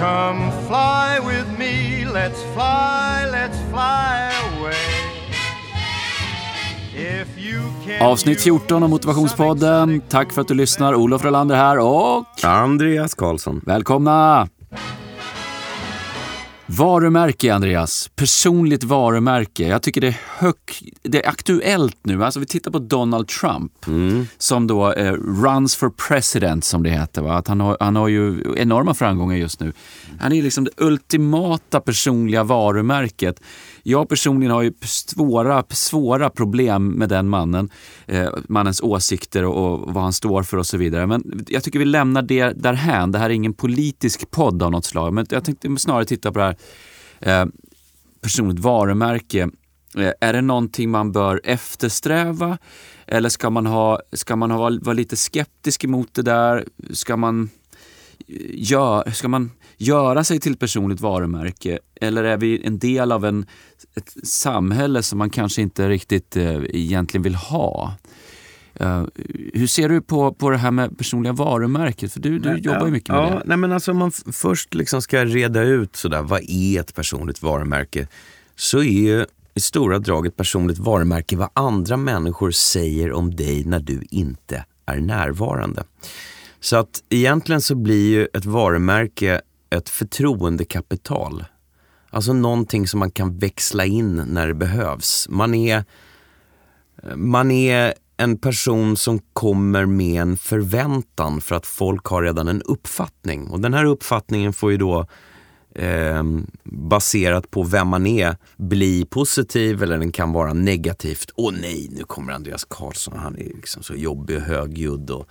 Come fly with me, let's fly, let's fly away. If you can Avsnitt 14 av Motivationspodden. Tack för att du lyssnar. Olof Rolander här och Andreas Karlsson. välkomna! Varumärke, Andreas. Personligt varumärke. Jag tycker det är högt, det är aktuellt nu. Alltså vi tittar på Donald Trump som då eh, runs for president som det heter. Va? Att han, har, han har ju enorma framgångar just nu. Han är liksom det ultimata personliga varumärket. Jag personligen har ju svåra, svåra problem med den mannen. Eh, mannens åsikter och, och vad han står för och så vidare. Men jag tycker vi lämnar det därhän. Det här är ingen politisk podd av något slag. Men jag tänkte snarare titta på det här eh, personligt varumärke. Eh, är det någonting man bör eftersträva? Eller ska man, ha, ska man ha, vara lite skeptisk emot det där? Ska man, eh, ja, ska man göra sig till ett personligt varumärke? Eller är vi en del av en, ett samhälle som man kanske inte riktigt eh, egentligen vill ha? Eh, hur ser du på, på det här med personliga varumärket? För du, du jobbar ju mycket med ja, det. Nej, men alltså, om man först liksom ska reda ut sådär, vad är ett personligt varumärke? Så är ju i stora drag ett personligt varumärke vad andra människor säger om dig när du inte är närvarande. Så att egentligen så blir ju ett varumärke ett förtroendekapital. Alltså någonting som man kan växla in när det behövs. Man är, man är en person som kommer med en förväntan för att folk har redan en uppfattning. Och den här uppfattningen får ju då eh, baserat på vem man är bli positiv eller den kan vara negativt. Åh nej, nu kommer Andreas Karlsson, han är liksom så jobbig och högljudd och,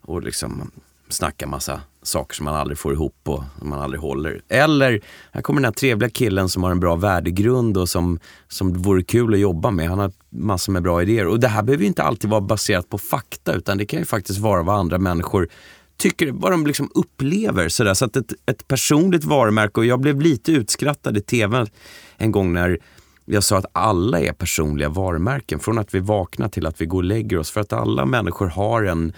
och liksom snackar massa saker som man aldrig får ihop och som man aldrig håller. Eller, här kommer den här trevliga killen som har en bra värdegrund och som, som vore kul att jobba med. Han har massor med bra idéer. Och det här behöver ju inte alltid vara baserat på fakta utan det kan ju faktiskt vara vad andra människor tycker, vad de liksom upplever. Sådär. Så att ett, ett personligt varumärke, och jag blev lite utskrattad i tv en gång när jag sa att alla är personliga varumärken. Från att vi vaknar till att vi går och lägger oss. För att alla människor har en,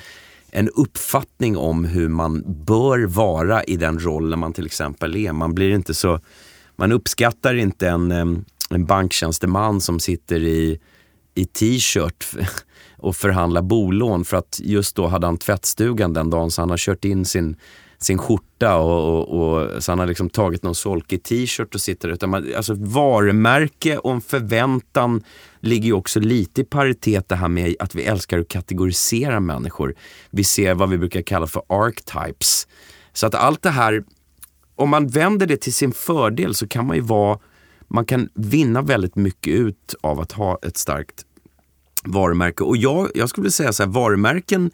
en uppfattning om hur man bör vara i den rollen man till exempel är. Man blir inte så, man uppskattar inte en, en banktjänsteman som sitter i, i t-shirt och förhandlar bolån för att just då hade han tvättstugan den dagen så han har kört in sin, sin skjorta och, och, och så han har liksom tagit någon solkig t-shirt och sitter utan man, alltså varumärke och en förväntan ligger ju också lite i paritet det här med att vi älskar att kategorisera människor. Vi ser vad vi brukar kalla för archetypes. Så att allt det här, om man vänder det till sin fördel så kan man ju vara, man kan vinna väldigt mycket ut av att ha ett starkt varumärke. Och jag, jag skulle vilja säga så här, varumärken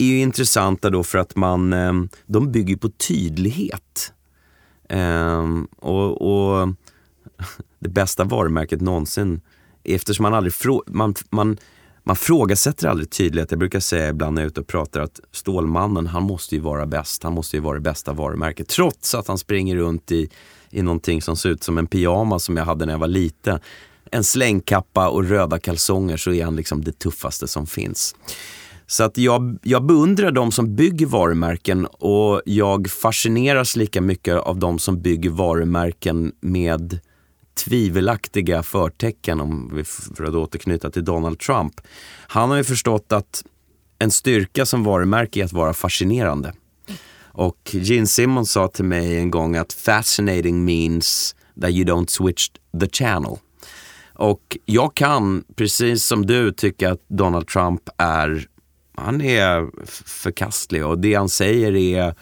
är ju intressanta då för att man, eh, de bygger på tydlighet. Ehm, och, och det bästa varumärket någonsin, eftersom man aldrig frå, man, man, man frågasätter aldrig tydlighet. Jag brukar säga ibland när jag är ute och pratar att Stålmannen, han måste ju vara bäst. Han måste ju vara det bästa varumärket. Trots att han springer runt i, i någonting som ser ut som en pyjamas som jag hade när jag var liten. En slängkappa och röda kalsonger så är han liksom det tuffaste som finns. Så att jag, jag beundrar de som bygger varumärken och jag fascineras lika mycket av de som bygger varumärken med tvivelaktiga förtecken, om vi för att återknyta till Donald Trump. Han har ju förstått att en styrka som varumärke är att vara fascinerande. Och Gene Simmons sa till mig en gång att fascinating means that you don't switch the channel. Och jag kan, precis som du, tycka att Donald Trump är, han är förkastlig och det han säger är,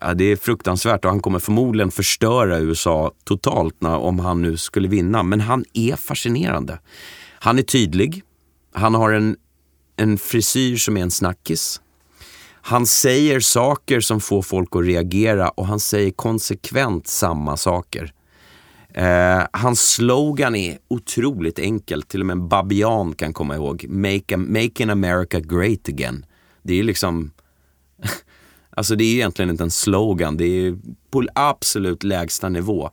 ja, det är fruktansvärt och han kommer förmodligen förstöra USA totalt när, om han nu skulle vinna. Men han är fascinerande. Han är tydlig, han har en, en frisyr som är en snackis. Han säger saker som får folk att reagera och han säger konsekvent samma saker. Eh, hans slogan är otroligt enkel, till och med en babian kan komma ihåg. Make, Making America Great Again. Det är liksom, alltså det är egentligen inte en slogan, det är på absolut lägsta nivå.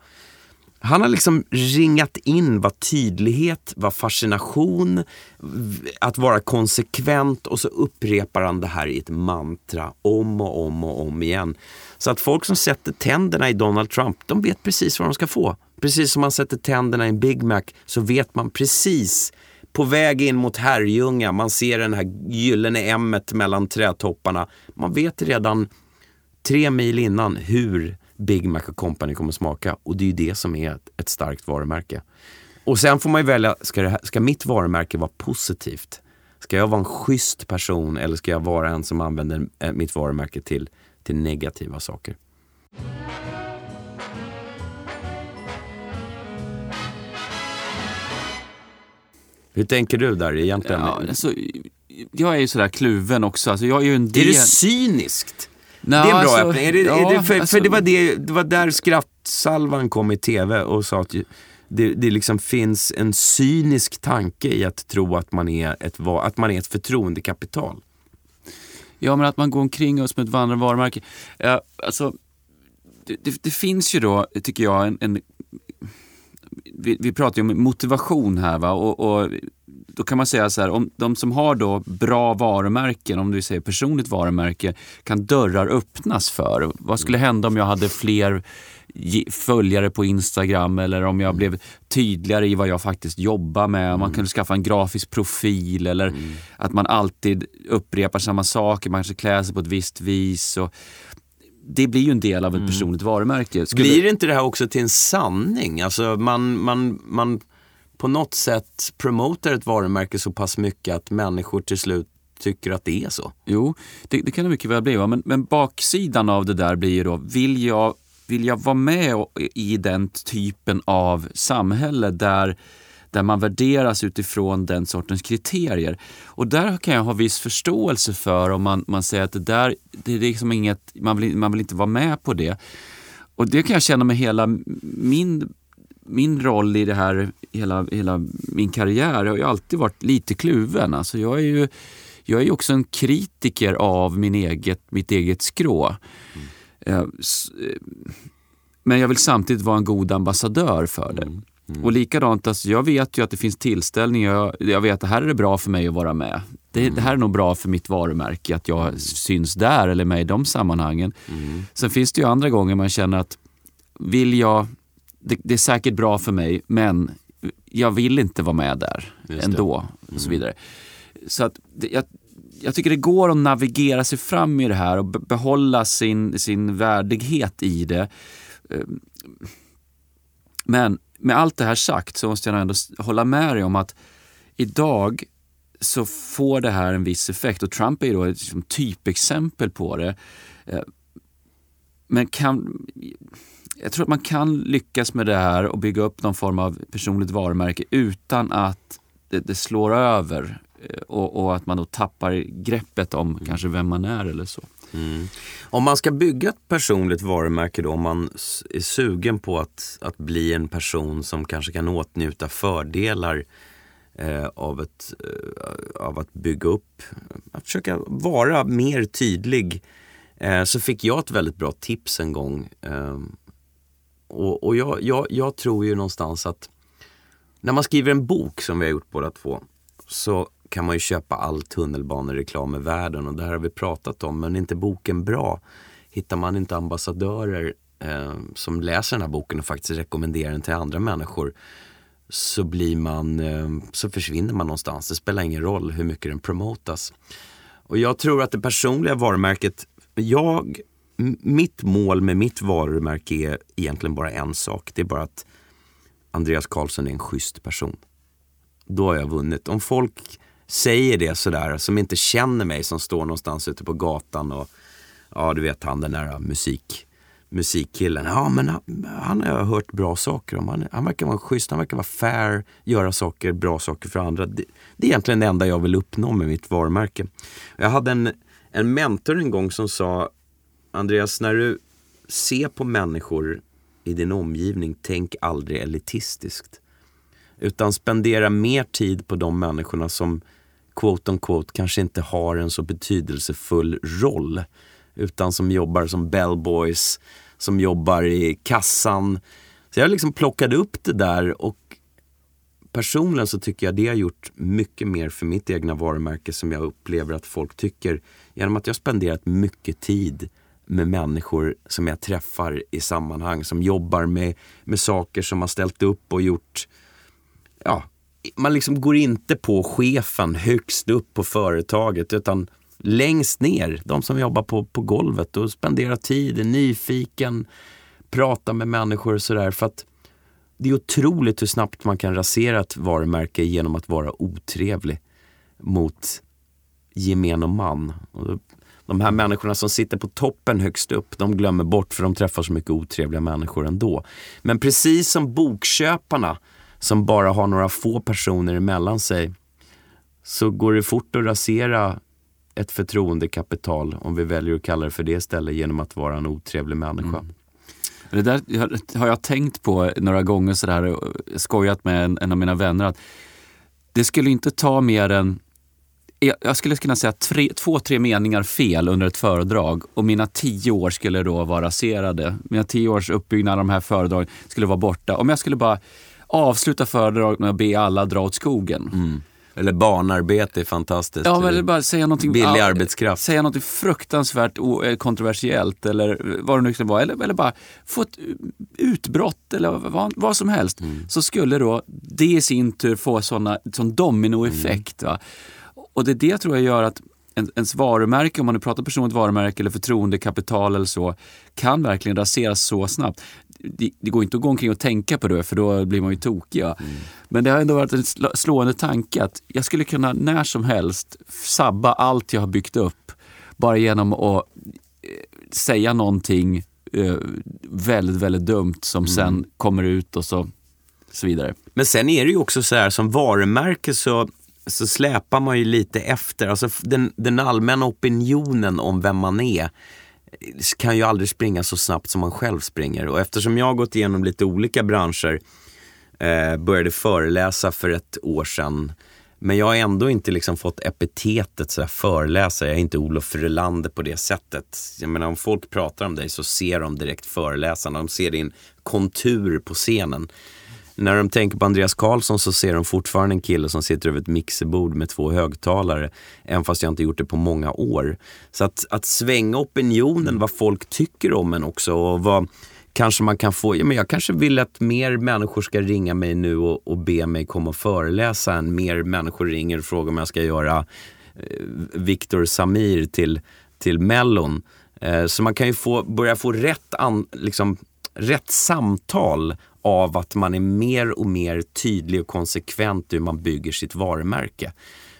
Han har liksom ringat in vad tydlighet, vad fascination, att vara konsekvent och så upprepar han det här i ett mantra om och om och om igen. Så att folk som sätter tänderna i Donald Trump, de vet precis vad de ska få. Precis som man sätter tänderna i en Big Mac så vet man precis på väg in mot Herrljunga, man ser den här gyllene m mellan trädtopparna. Man vet redan tre mil innan hur Big Mac Company kommer smaka och det är ju det som är ett, starkt varumärke. Och sen får man ju välja, ska, det här, ska mitt varumärke vara positivt? Ska jag vara en schysst person eller ska jag vara en som använder eh, mitt varumärke till, till negativa saker? Hur tänker du där egentligen? Ja, alltså, jag är ju sådär kluven också. Alltså, jag är ju en del... Är det cyniskt? Nå, det är en bra alltså, öppning. Är det, ja, är det, för, alltså- för det, var det, det var där skrattsalvan kom i tv och sa att det, det liksom finns en cynisk tanke i att tro att man är ett, att man är ett förtroendekapital. Ja, men att man går omkring och som ett vandrande varumärke. Ja, alltså, det, det, det finns ju då, tycker jag, en... en vi, vi pratar ju om motivation här va? Och, och då kan man säga så här, om de som har då bra varumärken, om du säger personligt varumärke, kan dörrar öppnas för. Vad skulle hända om jag hade fler följare på Instagram eller om jag blev tydligare i vad jag faktiskt jobbar med. Om Man kunde skaffa en grafisk profil eller att man alltid upprepar samma saker, man kanske klär sig på ett visst vis. Och det blir ju en del av ett personligt varumärke. Skulle- Blir inte det här också till en sanning? Alltså man, man, man på något sätt promotar ett varumärke så pass mycket att människor till slut tycker att det är så. Jo, det, det kan det mycket väl bli. Men, men baksidan av det där blir ju då, vill jag, vill jag vara med och- i den typen av samhälle där, där man värderas utifrån den sortens kriterier? Och där kan jag ha viss förståelse för om man, man säger att det där, det är liksom inget, man vill, man vill inte vara med på det. Och det kan jag känna med hela min, min roll i det här, hela, hela min karriär. Jag har ju alltid varit lite kluven. Alltså jag är ju jag är också en kritiker av min eget, mitt eget skrå. Eh, s- eh, Men jag vill samtidigt vara en god ambassadör för det. Och likadant, alltså, jag vet ju att det finns tillställningar, jag, jag vet att det här är det bra för mig att vara med. Det, det här är nog bra för mitt varumärke, att jag syns där eller med i de sammanhangen. Sen finns det ju andra gånger man känner att vill jag, det, det är säkert bra för mig, men jag vill inte vara med där Just ändå. Och så vidare. Så att det, jag, jag tycker det går att navigera sig fram i det här och be- behålla sin, sin värdighet i det. Men med allt det här sagt så måste jag nog ändå hålla med dig om att idag så får det här en viss effekt och Trump är ju då ett liksom, typexempel på det. Eh, men kan, jag tror att man kan lyckas med det här och bygga upp någon form av personligt varumärke utan att det, det slår över och, och att man då tappar greppet om kanske vem man är eller så. Om man ska bygga ett personligt varumärke då, om man är sugen på att, att bli en person som kanske kan åtnjuta fördelar eh, av, ett, eh, av att bygga upp, att försöka vara mer tydlig, eh, så fick jag ett väldigt bra tips en gång. Eh, och och jag, jag, jag tror ju någonstans att när man skriver en bok som vi har gjort båda två så kan man ju köpa all tunnelbanereklam i världen och det här har vi pratat om. Men är inte boken bra, hittar man inte ambassadörer eh, som läser den här boken och faktiskt rekommenderar den till andra människor så blir man, eh, så försvinner man någonstans. Det spelar ingen roll hur mycket den promotas. Och jag tror att det personliga varumärket, jag, mitt mål med mitt varumärke är egentligen bara en sak. Det är bara att Andreas Karlsson är en schysst person. Då har jag vunnit. Om folk säger det sådär, som inte känner mig, som står någonstans ute på gatan och ja, du vet han den där musik, musikkillen. Ja, men han, han har jag hört bra saker om. Han, han verkar vara schysst, han verkar vara fair, göra saker, bra saker för andra. Det, det är egentligen det enda jag vill uppnå med mitt varumärke. Jag hade en, en mentor en gång som sa, Andreas, när du ser på människor i din omgivning, tänk aldrig elitistiskt. Utan spendera mer tid på de människorna som quote on quote kanske inte har en så betydelsefull roll. Utan som jobbar som bellboys, som jobbar i kassan, Så jag liksom plockade upp det där och personligen så tycker jag det har gjort mycket mer för mitt egna varumärke som jag upplever att folk tycker genom att jag spenderat mycket tid med människor som jag träffar i sammanhang som jobbar med, med saker som har ställt upp och gjort ja, man liksom går inte på chefen högst upp på företaget utan längst ner, de som jobbar på, på golvet och spenderar tid, är nyfiken, pratar med människor och sådär. För att det är otroligt hur snabbt man kan rasera ett varumärke genom att vara otrevlig mot gemene man. Och de här människorna som sitter på toppen högst upp, de glömmer bort för de träffar så mycket otrevliga människor ändå. Men precis som bokköparna som bara har några få personer emellan sig så går det fort att rasera ett förtroendekapital, om vi väljer att kalla det för det istället, genom att vara en otrevlig människa. Mm. Det där har jag tänkt på några gånger sådär och skojat med en, en av mina vänner. att Det skulle inte ta mer än jag skulle kunna säga tre, två, tre meningar fel under ett föredrag och mina tio år skulle då vara raserade. Mina tio års uppbyggnad av de här föredragen skulle vara borta. Om jag skulle bara avsluta föredraget med att be alla dra åt skogen. Mm. Eller barnarbete är fantastiskt. Ja, eller bara säga någonting, Billig arbetskraft. Säga någonting fruktansvärt eh, kontroversiellt eller vad det nu kan vara. Eller, eller bara få ett utbrott eller vad, vad som helst. Mm. Så skulle då det i sin tur få såna, sån dominoeffekt. Mm. Och det är det tror jag gör att ens varumärke, om man nu pratar personligt varumärke eller förtroendekapital eller så, kan verkligen raseras så snabbt. Det, det, går inte att gå omkring och tänka på det för då blir man ju tokig. Mm. Men det har ändå varit en slående tanke att jag skulle kunna när som helst sabba allt jag har byggt upp bara genom att eh, säga någonting eh, väldigt, väldigt dumt som mm. sen kommer ut och så, så vidare. Men sen är det ju också så här som varumärke så så släpar man ju lite efter. Alltså den, den allmänna opinionen om vem man är kan ju aldrig springa så snabbt som man själv springer. Och eftersom jag har gått igenom lite olika branscher, eh, började föreläsa för ett år sedan. Men jag har ändå inte liksom fått epitetet så föreläsare. Jag är inte Olof Frölander på det sättet. Jag menar om folk pratar om dig så ser de direkt föreläsaren. De ser din kontur på scenen när de tänker på Andreas Karlsson så ser de fortfarande en kille som sitter över ett mixerbord med två högtalare. Även fast jag inte gjort det på många år. Så att, att svänga opinionen, vad folk tycker om en också och vad kanske man kan få, ja, men jag kanske vill att mer människor ska ringa mig nu och, och be mig komma och föreläsa än mer människor ringer och frågar om jag ska göra eh, Viktor Samir till, till Mellon. Eh, så man kan ju få, börja få rätt, an, liksom, rätt samtal av att man är mer och mer tydlig och konsekvent hur man bygger sitt varumärke.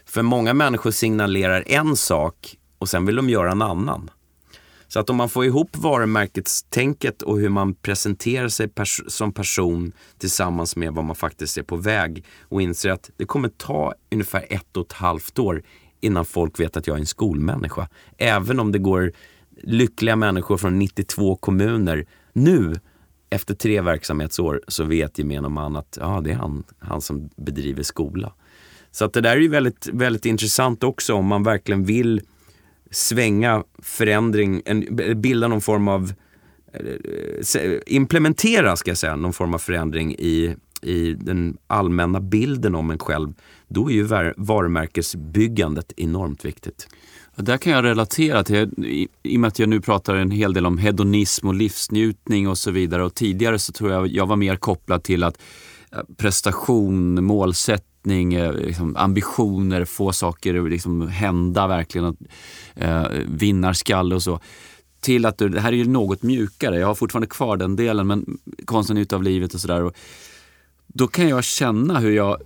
För många människor signalerar en sak och sen vill de göra en annan. Så att om man får ihop varumärkestänket och hur man presenterar sig pers som person tillsammans med vad man faktiskt är på väg och inser att det kommer ta ungefär ett och ett halvt år innan folk vet att jag är en skolmänniska. Även om det går lyckliga människor från 92 kommuner nu efter tre verksamhetsår så vet gemene man att ja, det är han, han som bedriver skola. Så att det där är ju väldigt, väldigt intressant också om man verkligen vill svänga förändring, en, bilda någon form av eh, implementera ska jag säga, någon form av förändring i, i den allmänna bilden om en själv. Då är ju varumärkesbyggandet enormt viktigt. Där kan jag relatera till, i, i och med att jag nu pratar en hel del om hedonism och livsnjutning och så vidare. Och tidigare så tror jag jag var mer kopplad till att eh, prestation, målsättning, eh, liksom ambitioner, få saker liksom hända verkligen, eh, vinnarskalle och så. Till att det här är ju något mjukare. Jag har fortfarande kvar den delen, men konsten utav livet och sådär. Då kan jag känna hur jag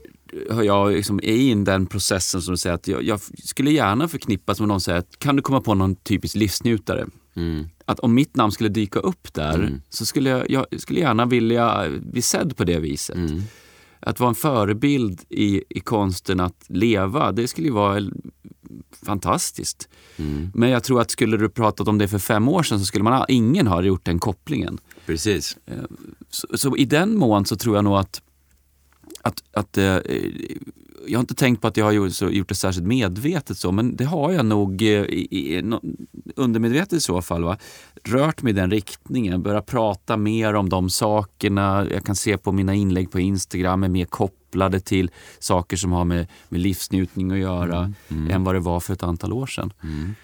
jag liksom är i den processen som du säger att jag, jag, skulle gärna förknippas med någon säger att kan du komma på någon typisk livsnjutare? Mm. Att om mitt namn skulle dyka upp där mm. så skulle jag, jag, skulle gärna vilja bli sedd på det viset. Mm. Att vara en förebild i, i konsten att leva, det skulle ju vara fantastiskt. Mm. Men jag tror att skulle du pratat om det för fem år sedan så skulle man, ingen ha gjort den kopplingen. Precis. Så, så i den mån så tror jag nog att att, att eh, jag har inte tänkt på att jag har gjort, så, gjort det särskilt medvetet så, men det har jag nog eh, i, no, undermedvetet i så fall. Va? Rört mig i den riktningen, börjat prata mer om de sakerna. Jag kan se på mina inlägg på Instagram är mer kopplade till saker som har med, med livsnjutning att göra mm. Mm. än vad det var för ett antal år sedan. Mm.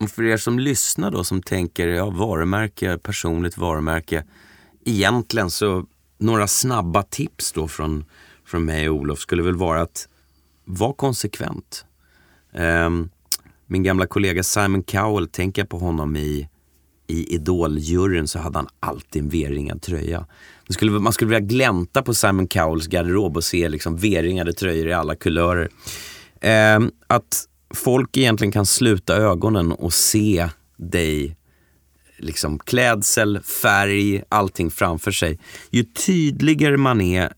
Och för er som lyssnar då, som tänker ja, varumärke, personligt varumärke. Egentligen så, några snabba tips då från, från mig och Olof skulle väl vara att vara konsekvent. Um, min gamla kollega Simon Cowell, tänker jag på honom i, i Idol-juryn så hade han alltid en V-ringad tröja. Man skulle, man skulle vilja glänta på Simon Cowells garderob och se liksom V-ringade tröjor i alla kulörer. Um, att folk egentligen kan sluta ögonen och se dig liksom klädsel, färg, allting framför sig. Ju tydligare man är,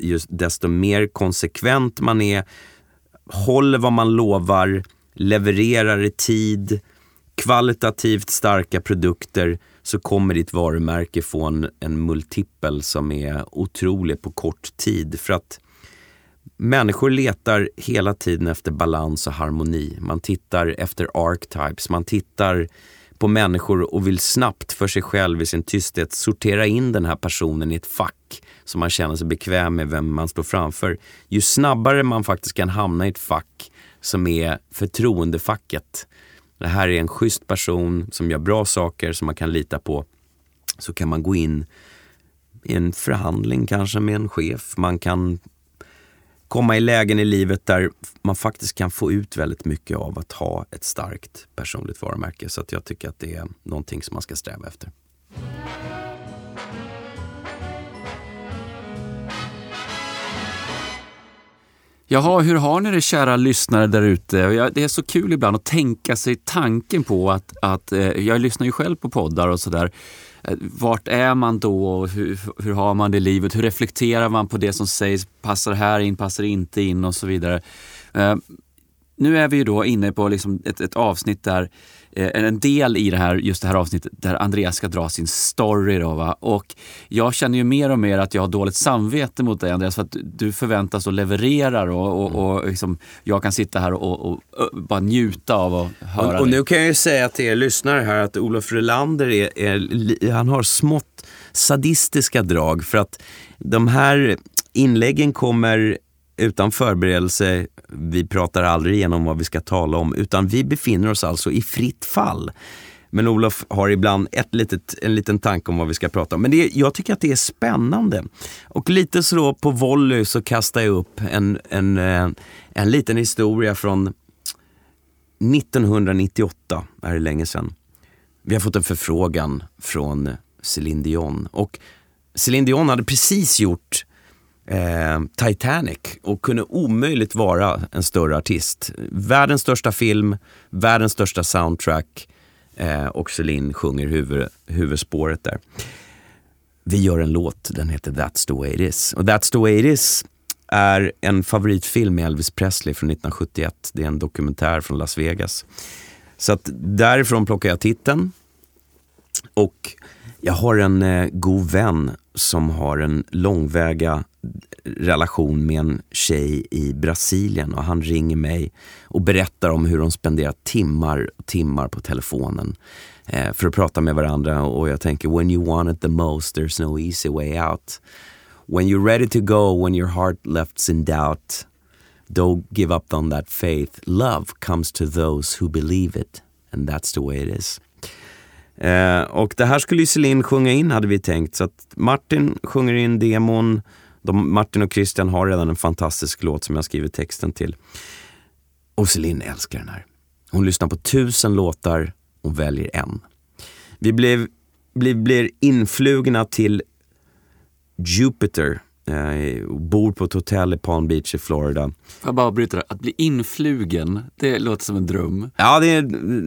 just desto mer konsekvent man är, håller vad man lovar, levererar i tid, kvalitativt starka produkter så kommer ditt varumärke få en, en multipel som är otrolig på kort tid. För att Människor letar hela tiden efter balans och harmoni. Man tittar efter archetypes, man tittar på människor och vill snabbt för sig själv i sin tysthet sortera in den här personen i ett fack som man känner sig bekväm med vem man står framför. Ju snabbare man faktiskt kan hamna i ett fack som är förtroendefacket. Det här är en schysst person som gör bra saker som man kan lita på. Så kan man gå in i en förhandling kanske med en chef. Man kan komma i lägen i livet där man faktiskt kan få ut väldigt mycket av att ha ett starkt personligt varumärke. Så att jag tycker att det är någonting som man ska sträva efter. Jaha, hur har ni det kära lyssnare där ute? Det är så kul ibland att tänka sig tanken på att, att eh, jag lyssnar ju själv på poddar och sådär. Eh, vart är man då och hur, hur har man det i livet? Hur reflekterar man på det som sägs? Passar här in, passar inte in och så vidare. Eh, nu är vi ju då inne på liksom ett, ett avsnitt där en del i det här, just det här avsnittet där Andreas ska dra sin story. Då, va? Och jag känner ju mer och mer att jag har dåligt samvete mot dig Andreas för att du förväntas och levererar och, och, och liksom, jag kan sitta här och, och, bara njuta av att höra och, nu kan jag ju säga till er lyssnare här att Olof Relander är, är, han har smått sadistiska drag för att de här inläggen kommer utan förberedelse, vi pratar aldrig igenom vad vi ska tala om, utan vi befinner oss alltså i fritt fall. Men Olof har ibland ett litet, en liten tanke om vad vi ska prata om. Men det, jag tycker att det är spännande. Och lite så på volley så kastar jag upp en, en, en, en liten historia från 1998, är det länge sedan. Vi har fått en förfrågan från Céline Dion. Och Céline Dion hade precis gjort eh, Titanic och kunde omöjligt vara en större artist. Världens största film, världens största soundtrack eh, och Celine sjunger huvud, huvudspåret där. Vi gör en låt, den heter That's the way it is. Och That's the way it is är en favoritfilm med Elvis Presley från 1971. Det är en dokumentär från Las Vegas. Så att därifrån plockar jag titeln. Och jag har en eh, god vän som har en långväga relation med en tjej i Brasilien och han ringer mig och berättar om hur de spenderar timmar och timmar på telefonen eh, för att prata med varandra och jag tänker when you want it the most there's no easy way out. When you're ready to go, when your heart left's in doubt don't give up on that faith. Love comes to those who believe it and that's the way it is. Eh, och det här skulle ju Celine sjunga in hade vi tänkt. Så att Martin sjunger in demon. De, Martin och Christian har redan en fantastisk låt som jag skriver texten till. Och Celine älskar den här. Hon lyssnar på tusen låtar och väljer en. Vi blev, blev, blir influgna till Jupiter eh, bor på ett hotell i Palm Beach i Florida. Får jag bara bryta Att bli influgen, det låter som en dröm. Ja, det, är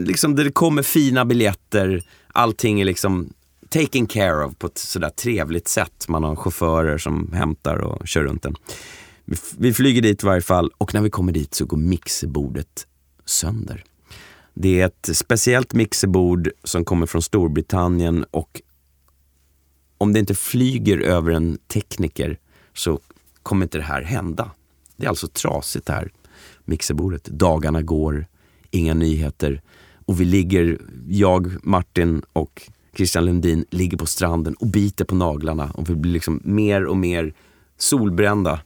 liksom, det kommer fina biljetter. Allting är liksom taken care of på ett sådär trevligt sätt. Man har chaufförer som hämtar och kör runt en. Vi, vi flyger dit i varje fall och när vi kommer dit så går mixerbordet sönder. Det är ett speciellt mixerbord som kommer från Storbritannien och om det inte flyger över en tekniker så kommer inte det här hända. Det är alltså trasigt det här mixerbordet. Dagarna går, inga nyheter. Och vi ligger, jag, Martin och Christian Lundin ligger på stranden och biter på naglarna och vi blir liksom mer och mer solbrända.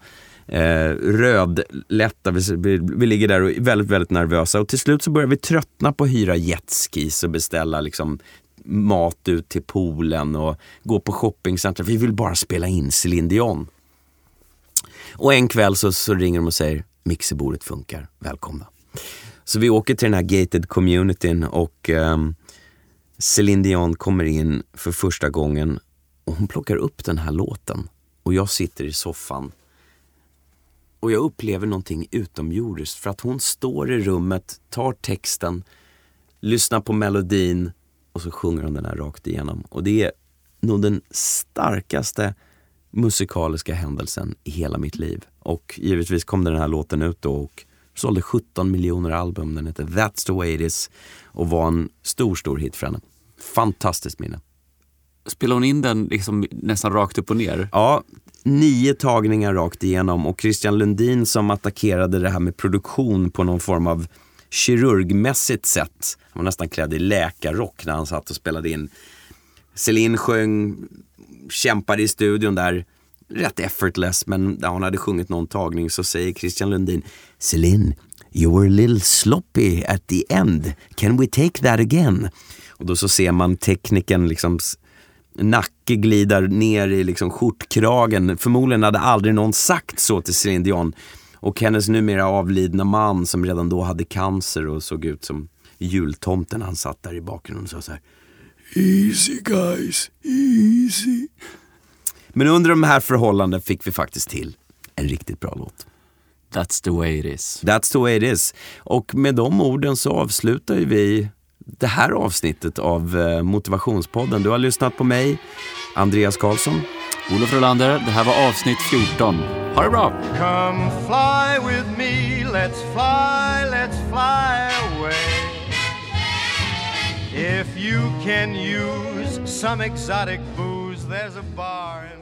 Eh, rödlätta, vi, vi, vi, ligger där och är väldigt, väldigt nervösa och till slut så börjar vi tröttna på att hyra jetskis och beställa liksom mat ut till poolen och gå på shoppingcenter. Vi vill bara spela in Céline Dion. Och en kväll så, så ringer de och säger mixerbordet funkar, välkomna. Så vi åker till den här gated communityn och ehm, um, Céline Dion kommer in för första gången och hon plockar upp den här låten. Och jag sitter i soffan och jag upplever någonting utomjordiskt för att hon står i rummet, tar texten, lyssnar på melodin och så sjunger hon den här rakt igenom. Och det är nog den starkaste musikaliska händelsen i hela mitt liv. Och givetvis kom den här låten ut då och sålde 17 miljoner album. Den heter That's the way it is och var en stor, stor hit för henne. Fantastiskt minne. Spelade hon in den liksom nästan rakt upp och ner? Ja, nio tagningar rakt igenom och Christian Lundin som attackerade det här med produktion på någon form av kirurgmässigt sätt. Han var nästan klädd i läkarrock när han satt och spelade in. Celine sjöng, kämpade i studion där, rätt effortless, men när hon hade sjungit någon tagning så säger Christian Lundin, Celine, you were a little sloppy at the end. Can we take that again? Och då så ser man tekniken liksom nacke glider ner i liksom skjortkragen. Förmodligen hade aldrig någon sagt så till Céline Dion. Och hennes numera avlidna man som redan då hade cancer och såg ut som jultomten. Han satt där i bakgrunden och sa så här. Easy guys, easy. Men under de här förhållandena fick vi faktiskt till en riktigt bra låt. That's the way it is. That's the way it is. Och med de orden så avslutar vi det här avsnittet av eh, Motivationspodden. Du har lyssnat på mig, Andreas Karlsson. Olof Rolander, det här var avsnitt 14. Ha det bra! Come fly with me, let's fly, let's fly away. If you can use some exotic booze, there's a bar in